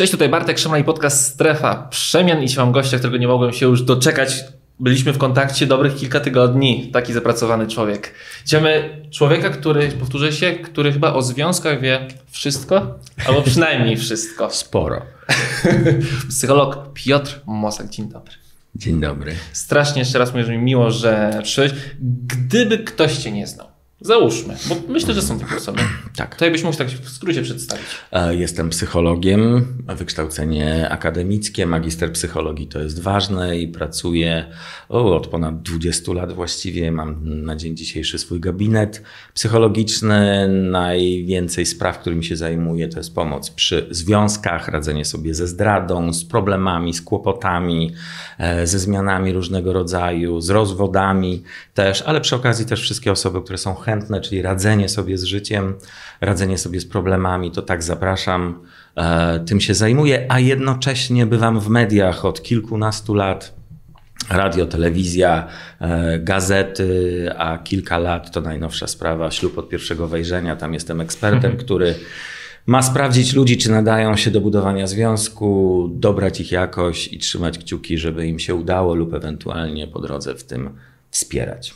Cześć, tutaj Bartek Szyman i podcast Strefa Przemian i się mam gościa, którego nie mogłem się już doczekać. Byliśmy w kontakcie dobrych kilka tygodni. Taki zapracowany człowiek. Dzisiaj mamy człowieka, który, powtórzę się, który chyba o związkach wie wszystko, albo przynajmniej wszystko. Sporo. Psycholog Piotr Mosak. Dzień dobry. Dzień dobry. Strasznie jeszcze raz mówię, że mi miło, że przyszedłeś. Gdyby ktoś cię nie znał, Załóżmy, bo myślę, że są takie osoby. Tak. To jakbyś mógł tak w skrócie przedstawić. E, jestem psychologiem, wykształcenie akademickie, magister psychologii to jest ważne i pracuję o, od ponad 20 lat właściwie. Mam na dzień dzisiejszy swój gabinet psychologiczny. Najwięcej spraw, którymi się zajmuję, to jest pomoc przy związkach, radzenie sobie ze zdradą, z problemami, z kłopotami, e, ze zmianami różnego rodzaju, z rozwodami też, ale przy okazji też wszystkie osoby, które są chętne chętne, czyli radzenie sobie z życiem, radzenie sobie z problemami, to tak zapraszam. E, tym się zajmuję, a jednocześnie bywam w mediach od kilkunastu lat. Radio, telewizja, e, gazety, a kilka lat to najnowsza sprawa ślub od pierwszego wejrzenia. Tam jestem ekspertem, mhm. który ma sprawdzić ludzi, czy nadają się do budowania związku, dobrać ich jakość i trzymać kciuki, żeby im się udało, lub ewentualnie po drodze w tym wspierać.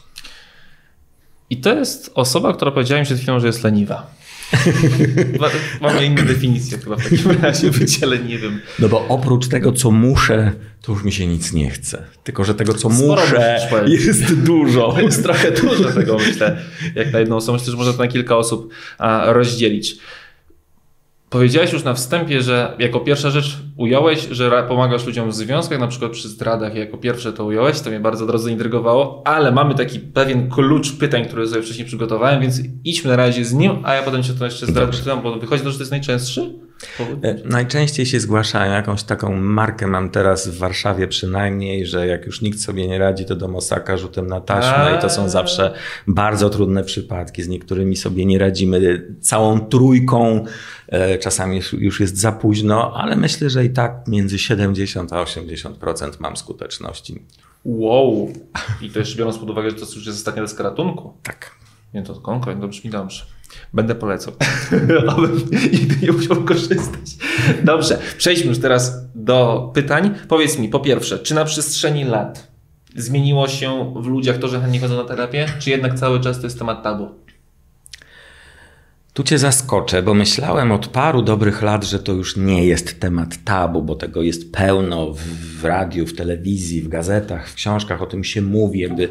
I to jest osoba, która powiedziała mi przed chwilą, że jest leniwa. Mamy inne definicje chyba w takim razie bycie leniwym. No bo oprócz tego, co muszę, to już mi się nic nie chce. Tylko, że tego, co Sporo muszę, jest dużo. Jest trochę dużo tego, myślę, jak na jedną osobę. Myślę, że można to na kilka osób rozdzielić. Powiedziałeś już na wstępie, że jako pierwsza rzecz ująłeś, że pomagasz ludziom w związkach, na przykład przy zdradach, jako pierwsze to ująłeś, to mnie bardzo drodze intrygowało, ale mamy taki pewien klucz pytań, które sobie wcześniej przygotowałem, więc idźmy na razie z nim, a ja potem się to jeszcze zdradzę, bo wychodzi to, że to jest najczęstszy? E, najczęściej się zgłaszają jakąś taką markę, mam teraz w Warszawie przynajmniej, że jak już nikt sobie nie radzi, to do Mosaka rzutem na taśmę i to są zawsze bardzo trudne przypadki. Z niektórymi sobie nie radzimy całą trójką, e, czasami już jest za późno, ale myślę, że i tak między 70 a 80% mam skuteczności. Wow! I to jeszcze biorąc pod uwagę, że to już jest ostatnia deska ratunku. Tak. Nie, to konkret, to brzmi dobrze. Będę polecał. Abym nigdy nie musiał korzystać. Dobrze, przejdźmy już teraz do pytań. Powiedz mi, po pierwsze, czy na przestrzeni lat zmieniło się w ludziach to, że chętnie chodzą na terapię, czy jednak cały czas to jest temat tabu? Tu cię zaskoczę, bo myślałem od paru dobrych lat, że to już nie jest temat tabu, bo tego jest pełno w, w radiu, w telewizji, w gazetach, w książkach, o tym się mówi, jakby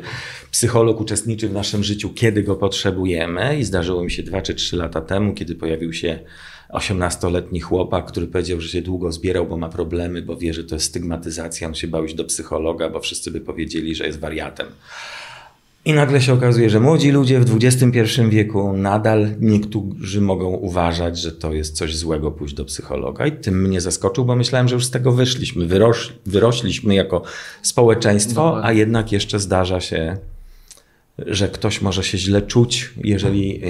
psycholog uczestniczy w naszym życiu, kiedy go potrzebujemy. I zdarzyło mi się dwa czy trzy lata temu, kiedy pojawił się 18-letni chłopak, który powiedział, że się długo zbierał, bo ma problemy, bo wie, że to jest stygmatyzacja, on się bał iść do psychologa, bo wszyscy by powiedzieli, że jest wariatem. I nagle się okazuje, że młodzi ludzie w XXI wieku nadal niektórzy mogą uważać, że to jest coś złego pójść do psychologa. I tym mnie zaskoczył, bo myślałem, że już z tego wyszliśmy, wyroś, wyrośliśmy jako społeczeństwo, a jednak jeszcze zdarza się, że ktoś może się źle czuć, jeżeli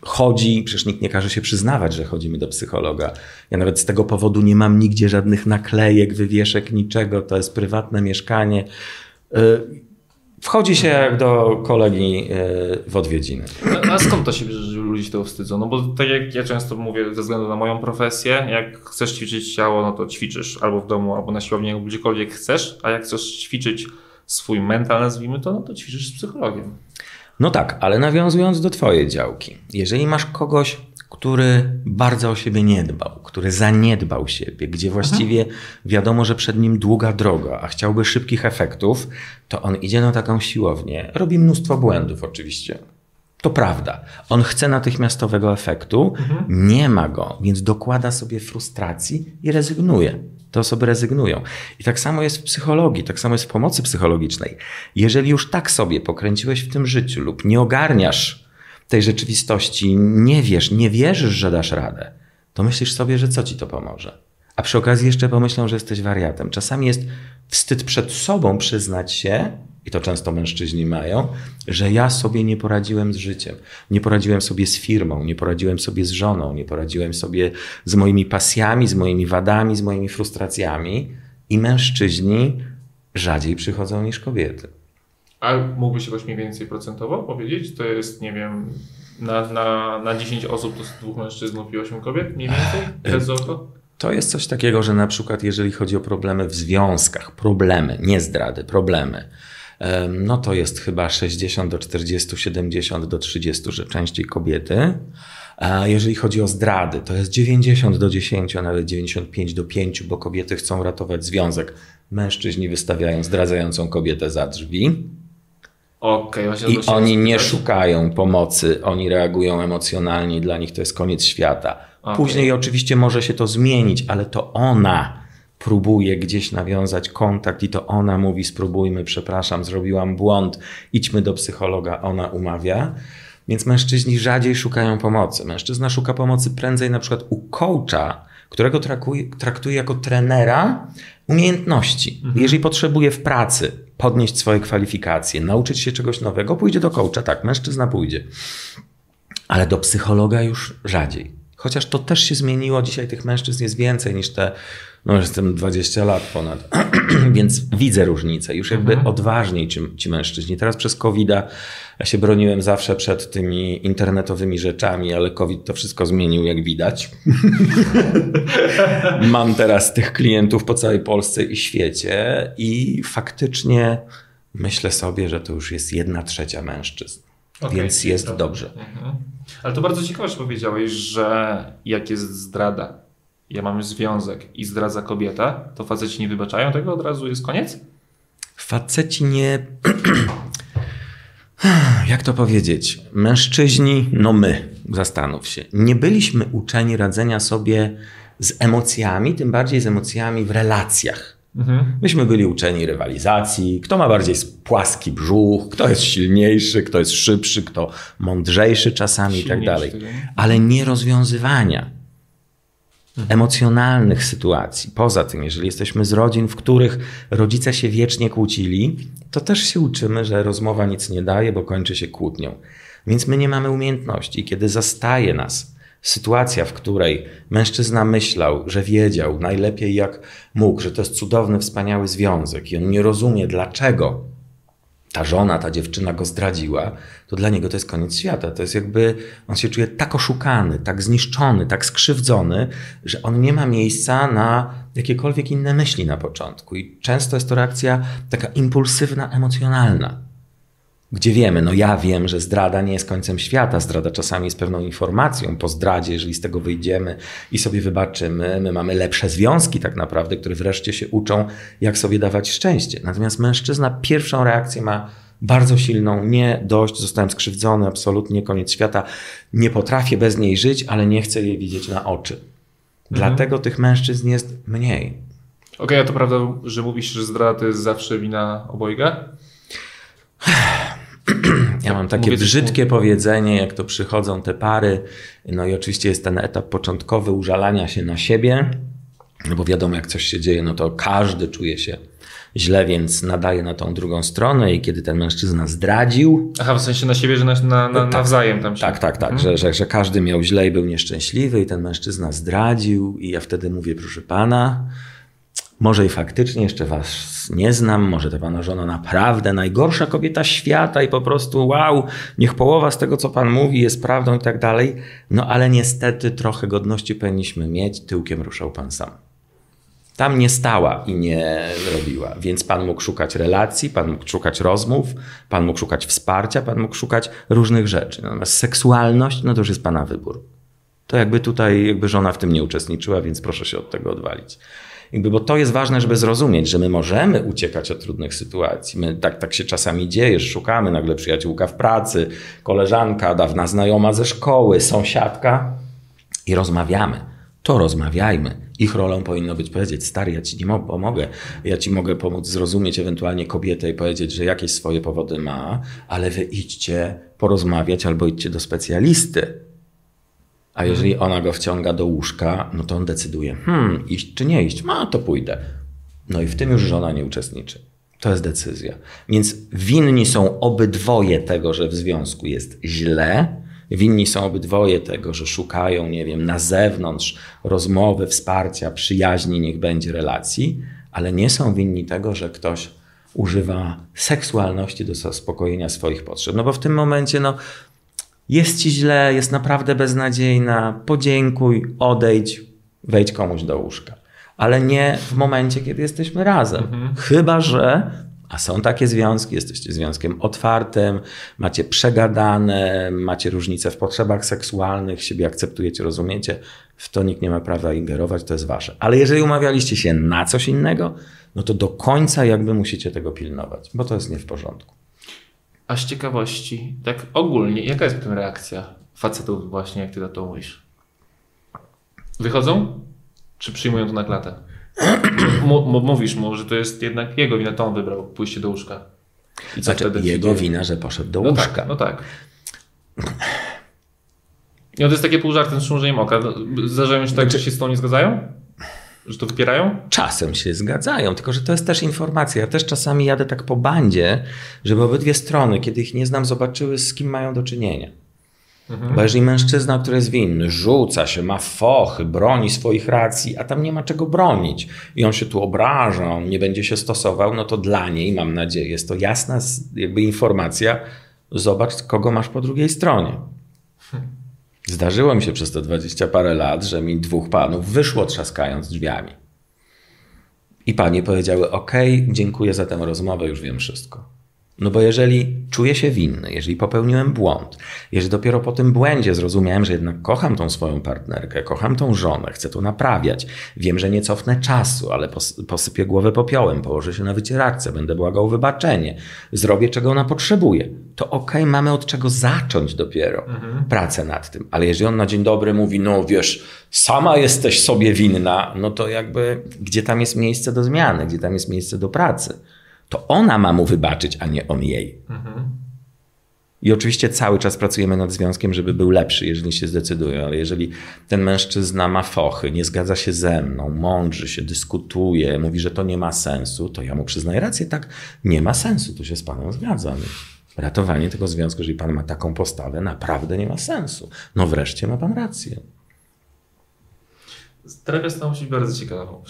chodzi. Przecież nikt nie każe się przyznawać, że chodzimy do psychologa. Ja nawet z tego powodu nie mam nigdzie żadnych naklejek, wywieszek, niczego. To jest prywatne mieszkanie y, Wchodzi się jak do kolegi e, w odwiedziny. A, a skąd to się bierze, że ludzie się tego wstydzą? No bo tak jak ja często mówię ze względu na moją profesję, jak chcesz ćwiczyć ciało, no to ćwiczysz albo w domu, albo na siłowni, albo gdziekolwiek chcesz, a jak chcesz ćwiczyć swój mental, nazwijmy to, no to ćwiczysz z psychologiem. No tak, ale nawiązując do twojej działki, jeżeli masz kogoś, który bardzo o siebie nie dbał, który zaniedbał siebie, gdzie właściwie wiadomo, że przed nim długa droga, a chciałby szybkich efektów, to on idzie na taką siłownię, robi mnóstwo błędów oczywiście. To prawda. On chce natychmiastowego efektu, nie ma go, więc dokłada sobie frustracji i rezygnuje. Te osoby rezygnują. I tak samo jest w psychologii, tak samo jest w pomocy psychologicznej. Jeżeli już tak sobie pokręciłeś w tym życiu lub nie ogarniasz tej rzeczywistości nie wiesz, nie wierzysz, że dasz radę, to myślisz sobie, że co ci to pomoże. A przy okazji jeszcze pomyślą, że jesteś wariatem. Czasami jest wstyd przed sobą przyznać się, i to często mężczyźni mają, że ja sobie nie poradziłem z życiem. Nie poradziłem sobie z firmą, nie poradziłem sobie z żoną, nie poradziłem sobie z moimi pasjami, z moimi wadami, z moimi frustracjami. I mężczyźni rzadziej przychodzą niż kobiety. A mógłbyś jakoś mniej więcej procentowo powiedzieć? To jest, nie wiem, na, na, na 10 osób to jest dwóch mężczyznów i 8 kobiet mniej więcej? Bez to? To jest coś takiego, że na przykład jeżeli chodzi o problemy w związkach, problemy, nie zdrady, problemy, no to jest chyba 60 do 40, 70 do 30, że częściej kobiety. A jeżeli chodzi o zdrady, to jest 90 do 10, a nawet 95 do 5, bo kobiety chcą ratować związek. Mężczyźni wystawiają zdradzającą kobietę za drzwi. Okay, I oni nie szukają pomocy, oni reagują emocjonalnie, dla nich to jest koniec świata. Okay. Później oczywiście może się to zmienić, ale to ona próbuje gdzieś nawiązać kontakt i to ona mówi: Spróbujmy, przepraszam, zrobiłam błąd, idźmy do psychologa, ona umawia. Więc mężczyźni rzadziej szukają pomocy. Mężczyzna szuka pomocy prędzej na przykład u coacha, którego traktuje, traktuje jako trenera umiejętności. Mhm. Jeżeli potrzebuje w pracy podnieść swoje kwalifikacje, nauczyć się czegoś nowego, pójdzie do coacha. Tak, mężczyzna pójdzie. Ale do psychologa już rzadziej. Chociaż to też się zmieniło, dzisiaj tych mężczyzn jest więcej niż te, no jestem 20 lat ponad, więc widzę różnicę. Już jakby mhm. odważniej ci, ci mężczyźni. Teraz przez covid ja się broniłem zawsze przed tymi internetowymi rzeczami, ale COVID to wszystko zmienił, jak widać. Mam teraz tych klientów po całej Polsce i świecie i faktycznie myślę sobie, że to już jest jedna trzecia mężczyzn. Okay, więc jest to... dobrze. Mhm. Ale to bardzo ciekawe, że powiedziałeś, że jak jest zdrada, ja mam związek i zdradza kobieta, to faceci nie wybaczają tego, od razu jest koniec? Faceci nie. Jak to powiedzieć? Mężczyźni, no my, zastanów się, nie byliśmy uczeni radzenia sobie z emocjami, tym bardziej z emocjami w relacjach. Mhm. Myśmy byli uczeni rywalizacji, kto ma bardziej płaski brzuch, kto jest silniejszy, kto jest szybszy, kto mądrzejszy czasami i tak dalej. Ale nie rozwiązywania. Emocjonalnych sytuacji. Poza tym, jeżeli jesteśmy z rodzin, w których rodzice się wiecznie kłócili, to też się uczymy, że rozmowa nic nie daje, bo kończy się kłótnią. Więc my nie mamy umiejętności. Kiedy zastaje nas sytuacja, w której mężczyzna myślał, że wiedział najlepiej jak mógł, że to jest cudowny, wspaniały związek i on nie rozumie, dlaczego ta żona, ta dziewczyna go zdradziła, to dla niego to jest koniec świata. To jest jakby, on się czuje tak oszukany, tak zniszczony, tak skrzywdzony, że on nie ma miejsca na jakiekolwiek inne myśli na początku. I często jest to reakcja taka impulsywna, emocjonalna gdzie wiemy, no ja wiem, że zdrada nie jest końcem świata, zdrada czasami jest pewną informacją po zdradzie, jeżeli z tego wyjdziemy i sobie wybaczymy, my mamy lepsze związki tak naprawdę, które wreszcie się uczą, jak sobie dawać szczęście. Natomiast mężczyzna pierwszą reakcję ma bardzo silną, nie dość, zostałem skrzywdzony, absolutnie koniec świata, nie potrafię bez niej żyć, ale nie chcę jej widzieć na oczy. Mhm. Dlatego tych mężczyzn jest mniej. Okej, okay, a to prawda, że mówisz, że zdrada to jest zawsze wina obojga? Ja mam takie Mówię brzydkie powiedzenie, jak to przychodzą te pary. No i oczywiście jest ten etap początkowy użalania się na siebie, no bo wiadomo, jak coś się dzieje, no to każdy czuje się źle, więc nadaje na tą drugą stronę i kiedy ten mężczyzna zdradził... Aha, w sensie na siebie, że na, na, na tak, nawzajem tam się... Tak, tak, tak, mhm. że, że, że każdy miał źle i był nieszczęśliwy i ten mężczyzna zdradził i ja wtedy mówię, proszę pana, może i faktycznie jeszcze was nie znam, może ta pana żona naprawdę najgorsza kobieta świata i po prostu wow, niech połowa z tego, co pan mówi, jest prawdą i tak dalej. No ale niestety trochę godności powinniśmy mieć, tyłkiem ruszał pan sam. Tam nie stała i nie robiła, więc pan mógł szukać relacji, pan mógł szukać rozmów, pan mógł szukać wsparcia, pan mógł szukać różnych rzeczy. Natomiast seksualność, no to już jest pana wybór. To jakby tutaj jakby żona w tym nie uczestniczyła, więc proszę się od tego odwalić. Jakby, bo to jest ważne, żeby zrozumieć, że my możemy uciekać od trudnych sytuacji. My, tak, tak się czasami dzieje, że szukamy nagle przyjaciółka w pracy, koleżanka, dawna znajoma ze szkoły, sąsiadka i rozmawiamy. To rozmawiajmy. Ich rolą powinno być powiedzieć, stary, ja ci nie pomogę, ja ci mogę pomóc zrozumieć ewentualnie kobietę i powiedzieć, że jakieś swoje powody ma, ale wy idźcie porozmawiać albo idźcie do specjalisty a jeżeli ona go wciąga do łóżka, no to on decyduje, hmm, iść czy nie iść, no to pójdę. No i w tym już żona nie uczestniczy. To jest decyzja. Więc winni są obydwoje tego, że w związku jest źle. Winni są obydwoje tego, że szukają, nie wiem, na zewnątrz rozmowy, wsparcia, przyjaźni, niech będzie relacji, ale nie są winni tego, że ktoś używa seksualności do zaspokojenia swoich potrzeb. No bo w tym momencie, no, jest ci źle, jest naprawdę beznadziejna, podziękuj, odejdź, wejdź komuś do łóżka. Ale nie w momencie, kiedy jesteśmy razem. Chyba, że a są takie związki, jesteście związkiem otwartym, macie przegadane, macie różnice w potrzebach seksualnych, siebie akceptujecie, rozumiecie, w to nikt nie ma prawa ingerować, to jest wasze. Ale jeżeli umawialiście się na coś innego, no to do końca jakby musicie tego pilnować, bo to jest nie w porządku. A z ciekawości, tak ogólnie, jaka jest potem reakcja facetów właśnie, jak ty na to mówisz? Wychodzą? Czy przyjmują to na klatę? Mówisz mu, że to jest jednak jego wina, to on wybrał pójście do łóżka. I co znaczy, wtedy jego wina, że poszedł do no łóżka. Tak, no tak. I to jest takie pół żartem z szumrzeniem oka. Zdarzają się tak, znaczy... że się z tą nie zgadzają? Że to wypierają? Czasem się zgadzają, tylko że to jest też informacja. Ja też czasami jadę tak po bandzie, żeby obydwie strony, kiedy ich nie znam, zobaczyły, z kim mają do czynienia. Mhm. Bo jeżeli mężczyzna, który jest winny, rzuca się, ma fochy, broni swoich racji, a tam nie ma czego bronić i on się tu obraża, on nie będzie się stosował, no to dla niej, mam nadzieję, jest to jasna jakby informacja, zobacz, kogo masz po drugiej stronie. Zdarzyło mi się przez te dwadzieścia parę lat, że mi dwóch panów wyszło trzaskając drzwiami. I panie powiedziały: OK, dziękuję za tę rozmowę, już wiem wszystko. No bo jeżeli czuję się winny, jeżeli popełniłem błąd, jeżeli dopiero po tym błędzie zrozumiałem, że jednak kocham tą swoją partnerkę, kocham tą żonę, chcę to naprawiać, wiem, że nie cofnę czasu, ale posypię głowę popiołem, położę się na wycieraczce, będę błagał wybaczenie, zrobię czego ona potrzebuje, to okej, okay, mamy od czego zacząć dopiero mhm. pracę nad tym. Ale jeżeli on na dzień dobry mówi, no wiesz, sama jesteś sobie winna, no to jakby gdzie tam jest miejsce do zmiany, gdzie tam jest miejsce do pracy to ona ma mu wybaczyć, a nie on jej. Mhm. I oczywiście cały czas pracujemy nad związkiem, żeby był lepszy, jeżeli się zdecydują, ale jeżeli ten mężczyzna ma fochy, nie zgadza się ze mną, mądrzy się, dyskutuje, mówi, że to nie ma sensu, to ja mu przyznaję rację, tak, nie ma sensu, tu się z panem zgadzam. Ratowanie tego związku, jeżeli pan ma taką postawę, naprawdę nie ma sensu. No wreszcie ma pan rację. Terapia stała się bardzo ciekawą.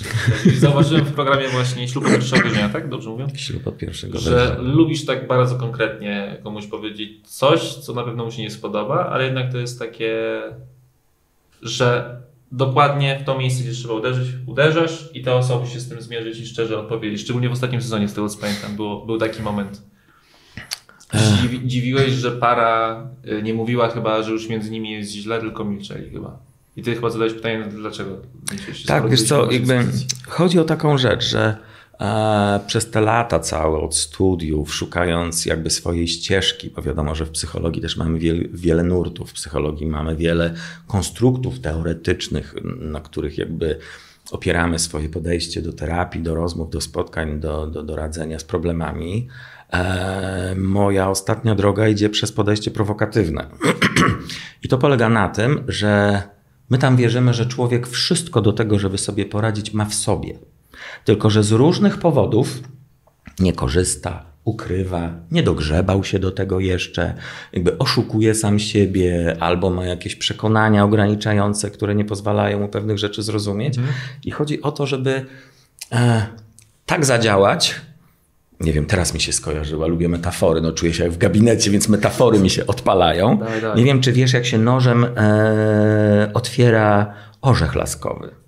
Zauważyłem w programie właśnie ślub od pierwszego dnia, tak? Dobrze mówię? Ślub od pierwszego Że lubisz tak bardzo konkretnie komuś powiedzieć coś, co na pewno mu się nie spodoba, ale jednak to jest takie, że dokładnie w to miejsce, gdzie trzeba uderzyć, uderzasz i ta osoba się z tym zmierzyć i szczerze odpowiedzieć. Szczególnie w ostatnim sezonie, z tego co pamiętam, było, był taki moment. Dziwi, dziwiłeś, że para y, nie mówiła chyba, że już między nimi jest źle, tylko milczeli chyba. I ty chyba zadałeś pytanie, dlaczego? Tak, wiesz co, jakby chodzi o taką rzecz, że e, przez te lata całe od studiów, szukając jakby swojej ścieżki, bo wiadomo, że w psychologii też mamy wiele, wiele nurtów, w psychologii mamy wiele konstruktów teoretycznych, na których jakby opieramy swoje podejście do terapii, do rozmów, do spotkań, do, do, do radzenia z problemami. E, moja ostatnia droga idzie przez podejście prowokatywne. I to polega na tym, że My tam wierzymy, że człowiek wszystko do tego, żeby sobie poradzić, ma w sobie. Tylko, że z różnych powodów nie korzysta, ukrywa, nie dogrzebał się do tego jeszcze, jakby oszukuje sam siebie, albo ma jakieś przekonania ograniczające, które nie pozwalają mu pewnych rzeczy zrozumieć. Mhm. I chodzi o to, żeby e, tak zadziałać, nie wiem, teraz mi się skojarzyła, lubię metafory, no czuję się jak w gabinecie, więc metafory mi się odpalają. Daj, daj. Nie wiem, czy wiesz, jak się nożem e, otwiera orzech laskowy.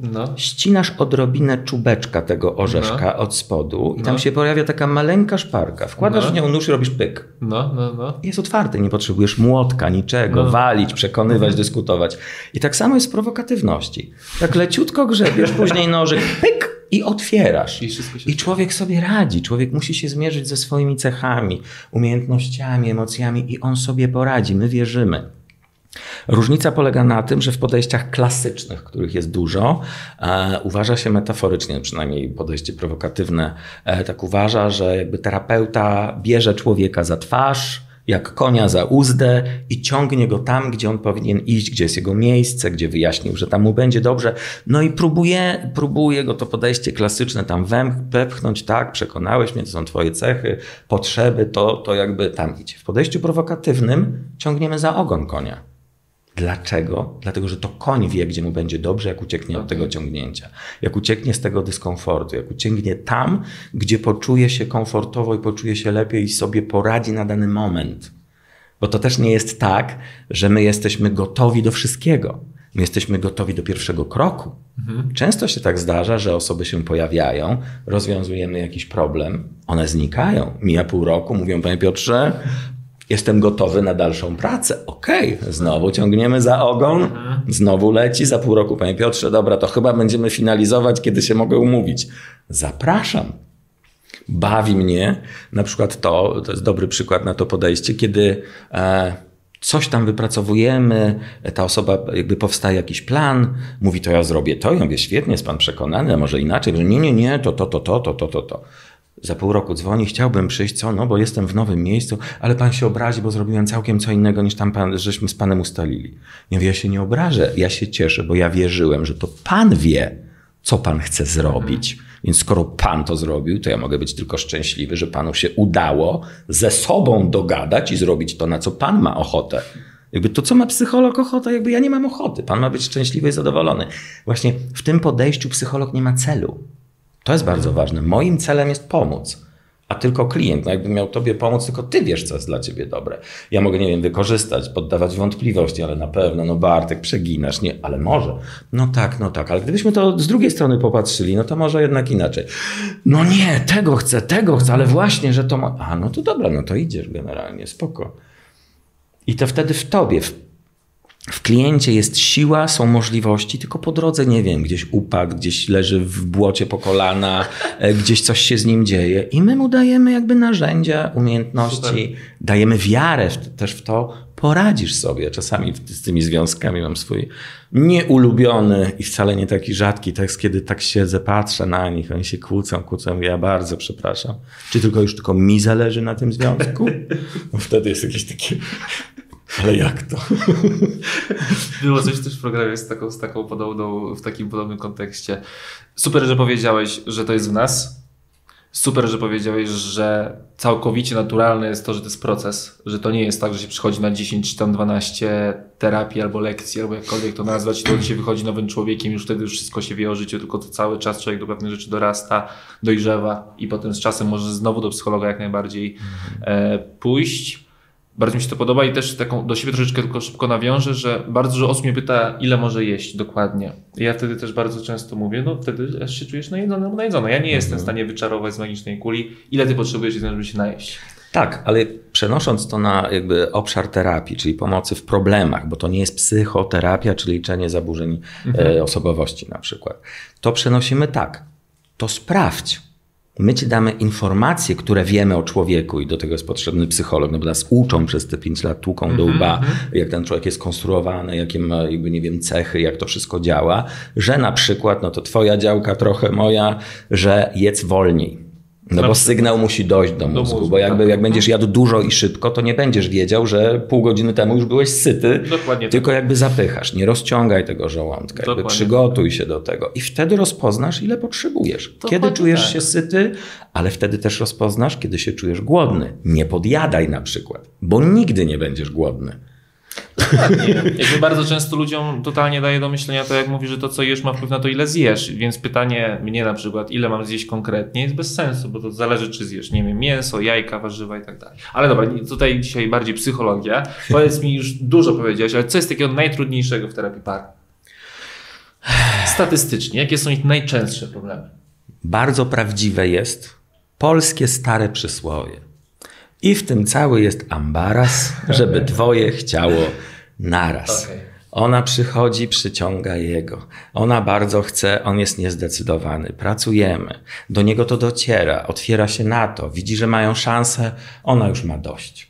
No. Ścinasz odrobinę czubeczka tego orzeszka no. od spodu i no. tam się pojawia taka maleńka szparka. Wkładasz no. w nią nóż i robisz pyk. No, no, no. Jest otwarty, nie potrzebujesz młotka, niczego, no. walić, przekonywać, mhm. dyskutować. I tak samo jest w prowokatywności. Tak leciutko grzebiesz, później nożyk, pyk, i otwierasz. I, I, człowiek sobie radzi. Człowiek musi się zmierzyć ze swoimi cechami, umiejętnościami, emocjami i on sobie poradzi. My wierzymy. Różnica polega na tym, że w podejściach klasycznych, których jest dużo, e, uważa się metaforycznie, przynajmniej podejście prowokatywne, e, tak uważa, że jakby terapeuta bierze człowieka za twarz, jak konia za uzdę i ciągnie go tam, gdzie on powinien iść, gdzie jest jego miejsce, gdzie wyjaśnił, że tam mu będzie dobrze. No i próbuje, próbuje go to podejście klasyczne tam wepchnąć, tak, przekonałeś mnie, to są twoje cechy, potrzeby, to, to jakby tam idzie. W podejściu prowokatywnym ciągniemy za ogon konia. Dlaczego? Dlatego, że to koń wie, gdzie mu będzie dobrze, jak ucieknie od tego ciągnięcia. Jak ucieknie z tego dyskomfortu, jak ucieknie tam, gdzie poczuje się komfortowo i poczuje się lepiej i sobie poradzi na dany moment. Bo to też nie jest tak, że my jesteśmy gotowi do wszystkiego. My jesteśmy gotowi do pierwszego kroku. Mhm. Często się tak zdarza, że osoby się pojawiają, rozwiązujemy jakiś problem, one znikają. Mija pół roku, mówią, panie Piotrze, jestem gotowy na dalszą pracę. Okej, okay. znowu ciągniemy za ogon, mhm. znowu leci za pół roku. Panie Piotrze, dobra, to chyba będziemy finalizować, kiedy się mogę umówić. Zapraszam. Bawi mnie na przykład to, to jest dobry przykład na to podejście, kiedy e, coś tam wypracowujemy, ta osoba jakby powstaje jakiś plan, mówi to ja zrobię to, ja mówię świetnie, jest pan przekonany, a może inaczej, że nie, nie, nie, to, to, to, to, to, to, to, to. Za pół roku dzwoni, chciałbym przyjść, co? No, bo jestem w nowym miejscu, ale pan się obrazi, bo zrobiłem całkiem co innego niż tam pan, żeśmy z panem ustalili. Nie ja się nie obrażę, ja się cieszę, bo ja wierzyłem, że to pan wie, co pan chce zrobić. Więc skoro pan to zrobił, to ja mogę być tylko szczęśliwy, że panu się udało ze sobą dogadać i zrobić to, na co pan ma ochotę. Jakby to, co ma psycholog ochotę, jakby ja nie mam ochoty. Pan ma być szczęśliwy i zadowolony. Właśnie w tym podejściu psycholog nie ma celu. To jest bardzo ważne. Moim celem jest pomóc a tylko klient. No jakby miał tobie pomóc, tylko ty wiesz, co jest dla ciebie dobre. Ja mogę, nie wiem, wykorzystać, poddawać wątpliwości, ale na pewno, no Bartek, przeginasz, nie, ale może. No tak, no tak, ale gdybyśmy to z drugiej strony popatrzyli, no to może jednak inaczej. No nie, tego chcę, tego chcę, ale właśnie, że to ma... A, no to dobra, no to idziesz generalnie, spoko. I to wtedy w tobie, w w kliencie jest siła, są możliwości, tylko po drodze nie wiem, gdzieś upadł, gdzieś leży w błocie po kolana, e, gdzieś coś się z nim dzieje i my mu dajemy jakby narzędzia, umiejętności, Super. dajemy wiarę w, też w to, poradzisz sobie. Czasami z tymi związkami mam swój nieulubiony i wcale nie taki rzadki tekst, kiedy tak siedzę, patrzę na nich, oni się kłócą, kłócą, ja bardzo przepraszam. Czy tylko już tylko mi zależy na tym związku? No wtedy jest jakieś takie ale jak to? Było coś też w programie z taką, z taką podobną, w takim podobnym kontekście. Super, że powiedziałeś, że to jest w nas. Super, że powiedziałeś, że całkowicie naturalne jest to, że to jest proces, że to nie jest tak, że się przychodzi na 10 czy tam 12 terapii albo lekcji, albo jakkolwiek to nazwać, to się wychodzi nowym człowiekiem, już wtedy już wszystko się wie o życiu, tylko to cały czas człowiek do pewnych rzeczy dorasta, dojrzewa i potem z czasem może znowu do psychologa jak najbardziej e, pójść. Bardzo mi się to podoba i też taką do siebie troszeczkę tylko szybko nawiążę, że bardzo dużo osób mnie pyta, ile może jeść dokładnie. I ja wtedy też bardzo często mówię, no wtedy aż się czujesz najedzony albo najedzony. Ja nie jestem w mhm. stanie wyczarować z magicznej kuli, ile ty potrzebujesz żeby się najeść. Tak, ale przenosząc to na jakby obszar terapii, czyli pomocy w problemach, bo to nie jest psychoterapia, czyli leczenie zaburzeń mhm. E, osobowości na przykład, to przenosimy tak. To sprawdź, My ci damy informacje, które wiemy o człowieku i do tego jest potrzebny psycholog, no bo nas uczą przez te pięć lat, tłuką do łba, mm -hmm. jak ten człowiek jest konstruowany, jakie ma, jakby nie wiem, cechy, jak to wszystko działa, że na przykład, no to twoja działka, trochę moja, że jedz wolniej. No bo sygnał musi dojść do mózgu, do mózgu bo jakby, tak. jak będziesz jadł dużo i szybko, to nie będziesz wiedział, że pół godziny temu już byłeś syty, Dokładnie tylko tak. jakby zapychasz. Nie rozciągaj tego żołądka, jakby przygotuj się do tego i wtedy rozpoznasz, ile potrzebujesz. Dokładnie kiedy czujesz tak. się syty, ale wtedy też rozpoznasz, kiedy się czujesz głodny. Nie podjadaj na przykład, bo nigdy nie będziesz głodny. Dokładnie. Jakby bardzo często ludziom totalnie daje do myślenia to, jak mówi, że to, co jesz, ma wpływ na to, ile zjesz. Więc pytanie mnie na przykład, ile mam zjeść konkretnie, jest bez sensu, bo to zależy, czy zjesz, nie wiem, mięso, jajka, warzywa i tak dalej. Ale dobra, tutaj dzisiaj bardziej psychologia. Powiedz mi, już dużo powiedziałeś, ale co jest takiego najtrudniejszego w terapii par? Statystycznie, jakie są ich najczęstsze problemy? Bardzo prawdziwe jest polskie stare przysłowie. I w tym cały jest ambaras, żeby dwoje chciało naraz. Okay. Ona przychodzi, przyciąga jego. Ona bardzo chce, on jest niezdecydowany. Pracujemy. Do niego to dociera, otwiera się na to, widzi, że mają szansę, ona już ma dość.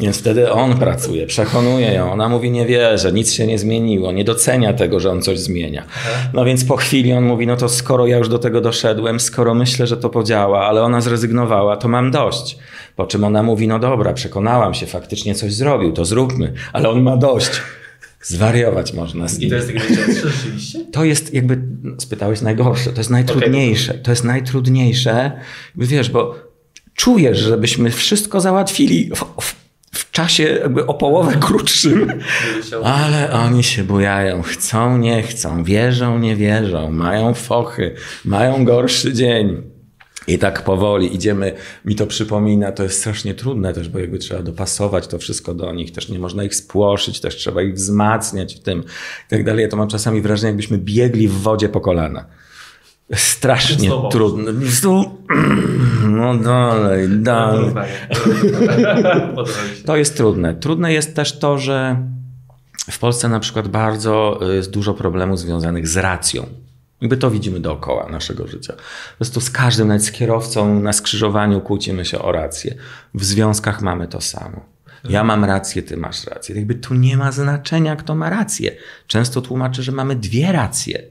Więc wtedy on pracuje, przekonuje ją. Ona mówi, nie wierzę, nic się nie zmieniło, nie docenia tego, że on coś zmienia. No więc po chwili on mówi, no to skoro ja już do tego doszedłem, skoro myślę, że to podziała, ale ona zrezygnowała, to mam dość. Po czym ona mówi, no dobra, przekonałam się, faktycznie coś zrobił, to zróbmy, ale on ma dość. Zwariować można z nim. I to jest rzeczywiście? To jest jakby, spytałeś najgorsze, to jest najtrudniejsze. Okay. To jest najtrudniejsze, wiesz, bo czujesz, żebyśmy wszystko załatwili w w czasie jakby o połowę krótszym. Ale oni się bujają, chcą, nie chcą, wierzą, nie wierzą, mają fochy, mają gorszy dzień. I tak powoli idziemy, mi to przypomina, to jest strasznie trudne też, bo jakby trzeba dopasować to wszystko do nich, też nie można ich spłoszyć, też trzeba ich wzmacniać w tym i tak dalej. Ja to mam czasami wrażenie, jakbyśmy biegli w wodzie po kolana. Strasznie Znowu. trudne. No dalej, dalej. Podoba mi się. To jest trudne. Trudne jest też to, że w Polsce na przykład bardzo y, jest dużo problemów związanych z racją. Jakby to widzimy dookoła naszego życia. Po prostu z każdym, nawet z kierowcą na skrzyżowaniu kłócimy się o rację. W związkach mamy to samo. Ja mam rację, ty masz rację. Jakby tu nie ma znaczenia, kto ma rację. Często tłumaczę, że mamy dwie racje.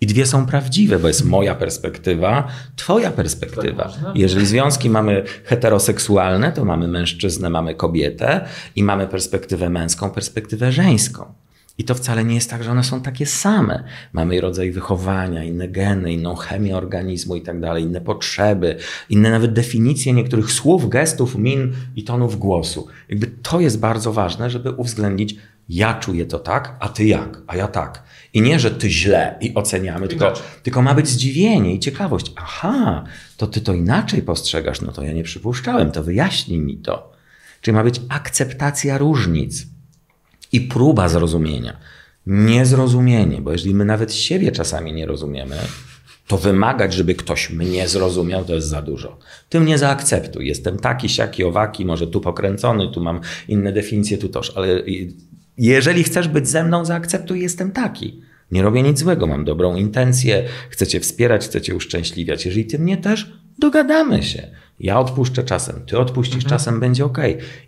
I dwie są prawdziwe, bo jest moja perspektywa, twoja perspektywa. Tak? Jeżeli związki mamy heteroseksualne, to mamy mężczyznę, mamy kobietę i mamy perspektywę męską, perspektywę żeńską. I to wcale nie jest tak, że one są takie same. Mamy rodzaj wychowania, inne geny, inną chemię organizmu i tak dalej, inne potrzeby, inne nawet definicje niektórych słów, gestów, min i tonów głosu. Jakby to jest bardzo ważne, żeby uwzględnić, ja czuję to tak, a ty jak, a ja tak. I nie, że ty źle i oceniamy, tylko, tylko ma być zdziwienie i ciekawość. Aha, to ty to inaczej postrzegasz, no to ja nie przypuszczałem, to wyjaśnij mi to. Czyli ma być akceptacja różnic i próba zrozumienia. Niezrozumienie, bo jeżeli my nawet siebie czasami nie rozumiemy, to wymagać, żeby ktoś mnie zrozumiał, to jest za dużo. Ty mnie zaakceptuj. Jestem taki, siaki, owaki, może tu pokręcony, tu mam inne definicje, tu toż, ale jeżeli chcesz być ze mną, zaakceptuj, jestem taki. Nie robię nic złego, mam dobrą intencję, chcę cię wspierać, chcę cię uszczęśliwiać. Jeżeli ty mnie też, dogadamy się. Ja odpuszczę czasem, ty odpuścisz czasem, będzie ok.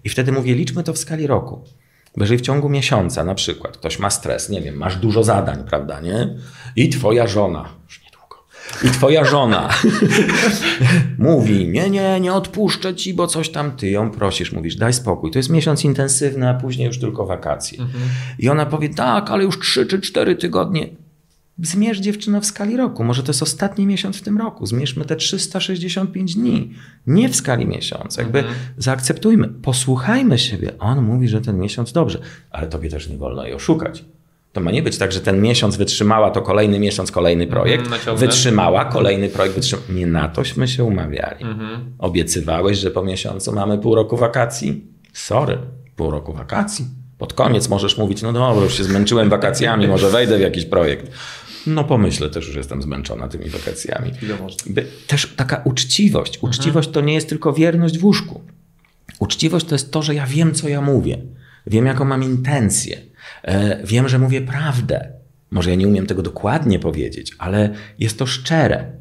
I wtedy mówię, liczmy to w skali roku. Bo jeżeli w ciągu miesiąca na przykład ktoś ma stres, nie wiem, masz dużo zadań, prawda, nie? I twoja żona, i twoja żona mówi, nie, nie, nie odpuszczę ci, bo coś tam ty ją prosisz, mówisz, daj spokój. To jest miesiąc intensywny, a później już tylko wakacje. I ona powie, tak, ale już trzy czy cztery tygodnie. Zmierz dziewczyno w skali roku. Może to jest ostatni miesiąc w tym roku. Zmierzmy te 365 dni. Nie w skali miesiąca. Jakby zaakceptujmy, posłuchajmy siebie. On mówi, że ten miesiąc dobrze, ale tobie też nie wolno jej oszukać. To ma nie być tak, że ten miesiąc wytrzymała, to kolejny miesiąc, kolejny projekt. naciągnę. Wytrzymała, kolejny projekt wytrzymała. Nie na tośmy się umawiali. Obiecywałeś, że po miesiącu mamy pół roku wakacji? Sorry, pół roku wakacji. Pod koniec możesz mówić, no dobra, już się zmęczyłem wakacjami, może wejdę w jakiś projekt. No pomyślę, też już jestem zmęczona tymi wakacjami. By- Też taka uczciwość. Uczciwość to nie jest tylko wierność w łóżku. Uczciwość to jest to, że ja wiem, co ja mówię. Wiem, jaką mam intencję. E, wiem, że mówię prawdę. Może ja nie umiem tego dokładnie powiedzieć, ale jest to szczere.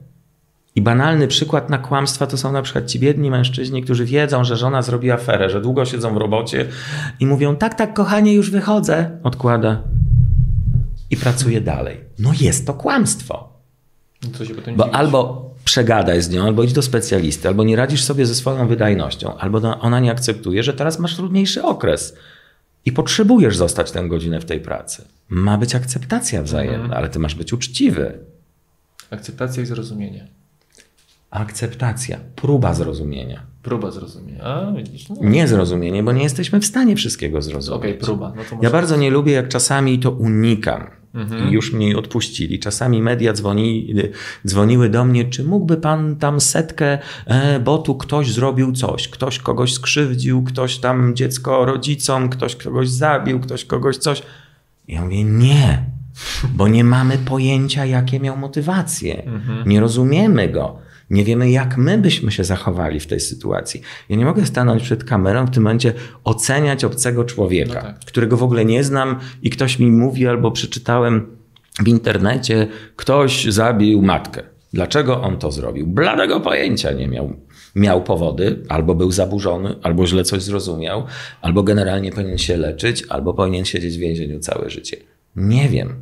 I banalny przykład na kłamstwa to są na przykład ci biedni mężczyźni, którzy wiedzą, że żona zrobi aferę, że długo siedzą w robocie i mówią: Tak, tak, kochanie, już wychodzę. Odkłada i pracuje dalej. No jest to kłamstwo. No Bo albo przegadaj z nią, albo idź do specjalisty, albo nie radzisz sobie ze swoją wydajnością, albo ona nie akceptuje, że teraz masz trudniejszy okres i potrzebujesz zostać tę godzinę w tej pracy. Ma być akceptacja wzajemna, ale ty masz być uczciwy. Akceptacja i zrozumienie. Akceptacja, próba zrozumienia. Próba zrozumienia. A, widzisz? No. Nie zrozumienie, bo nie jesteśmy w stanie wszystkiego Okej, zrozumieć. próba. No to Ja bardzo nie lubię, jak czasami to unikam. Mhm. I już mnie odpuścili. Czasami media dzwoni, dzwoniły do mnie, czy mógłby pan tam setkę, e, bo tu ktoś zrobił coś, ktoś kogoś skrzywdził, ktoś tam dziecko rodzicom, ktoś kogoś zabił, ktoś kogoś coś. Ja mówię, nie, bo nie mamy pojęcia, jakie miał motywacje. Nie rozumiemy go. Nie wiemy, jak my byśmy się zachowali w tej sytuacji. Ja nie mogę stanąć przed kamerą w tym momencie oceniać obcego człowieka, No tak. którego w ogóle nie znam i ktoś mi mówi albo przeczytałem w internecie, ktoś zabił matkę. Dlaczego on to zrobił? Bladego pojęcia nie miał. Miał powody, albo był zaburzony, albo źle coś zrozumiał, albo generalnie powinien się leczyć, albo powinien siedzieć w więzieniu całe życie. Nie wiem.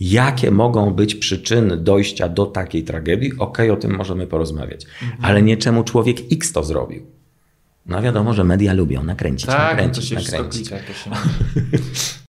Jakie mogą być przyczyny dojścia do takiej tragedii? Okej, o tym możemy porozmawiać. Ale nie czemu człowiek X to zrobił. No wiadomo, że media lubią nakręcić, Tak, no to nakręcić, się wszystko nakręcić. klika, to się.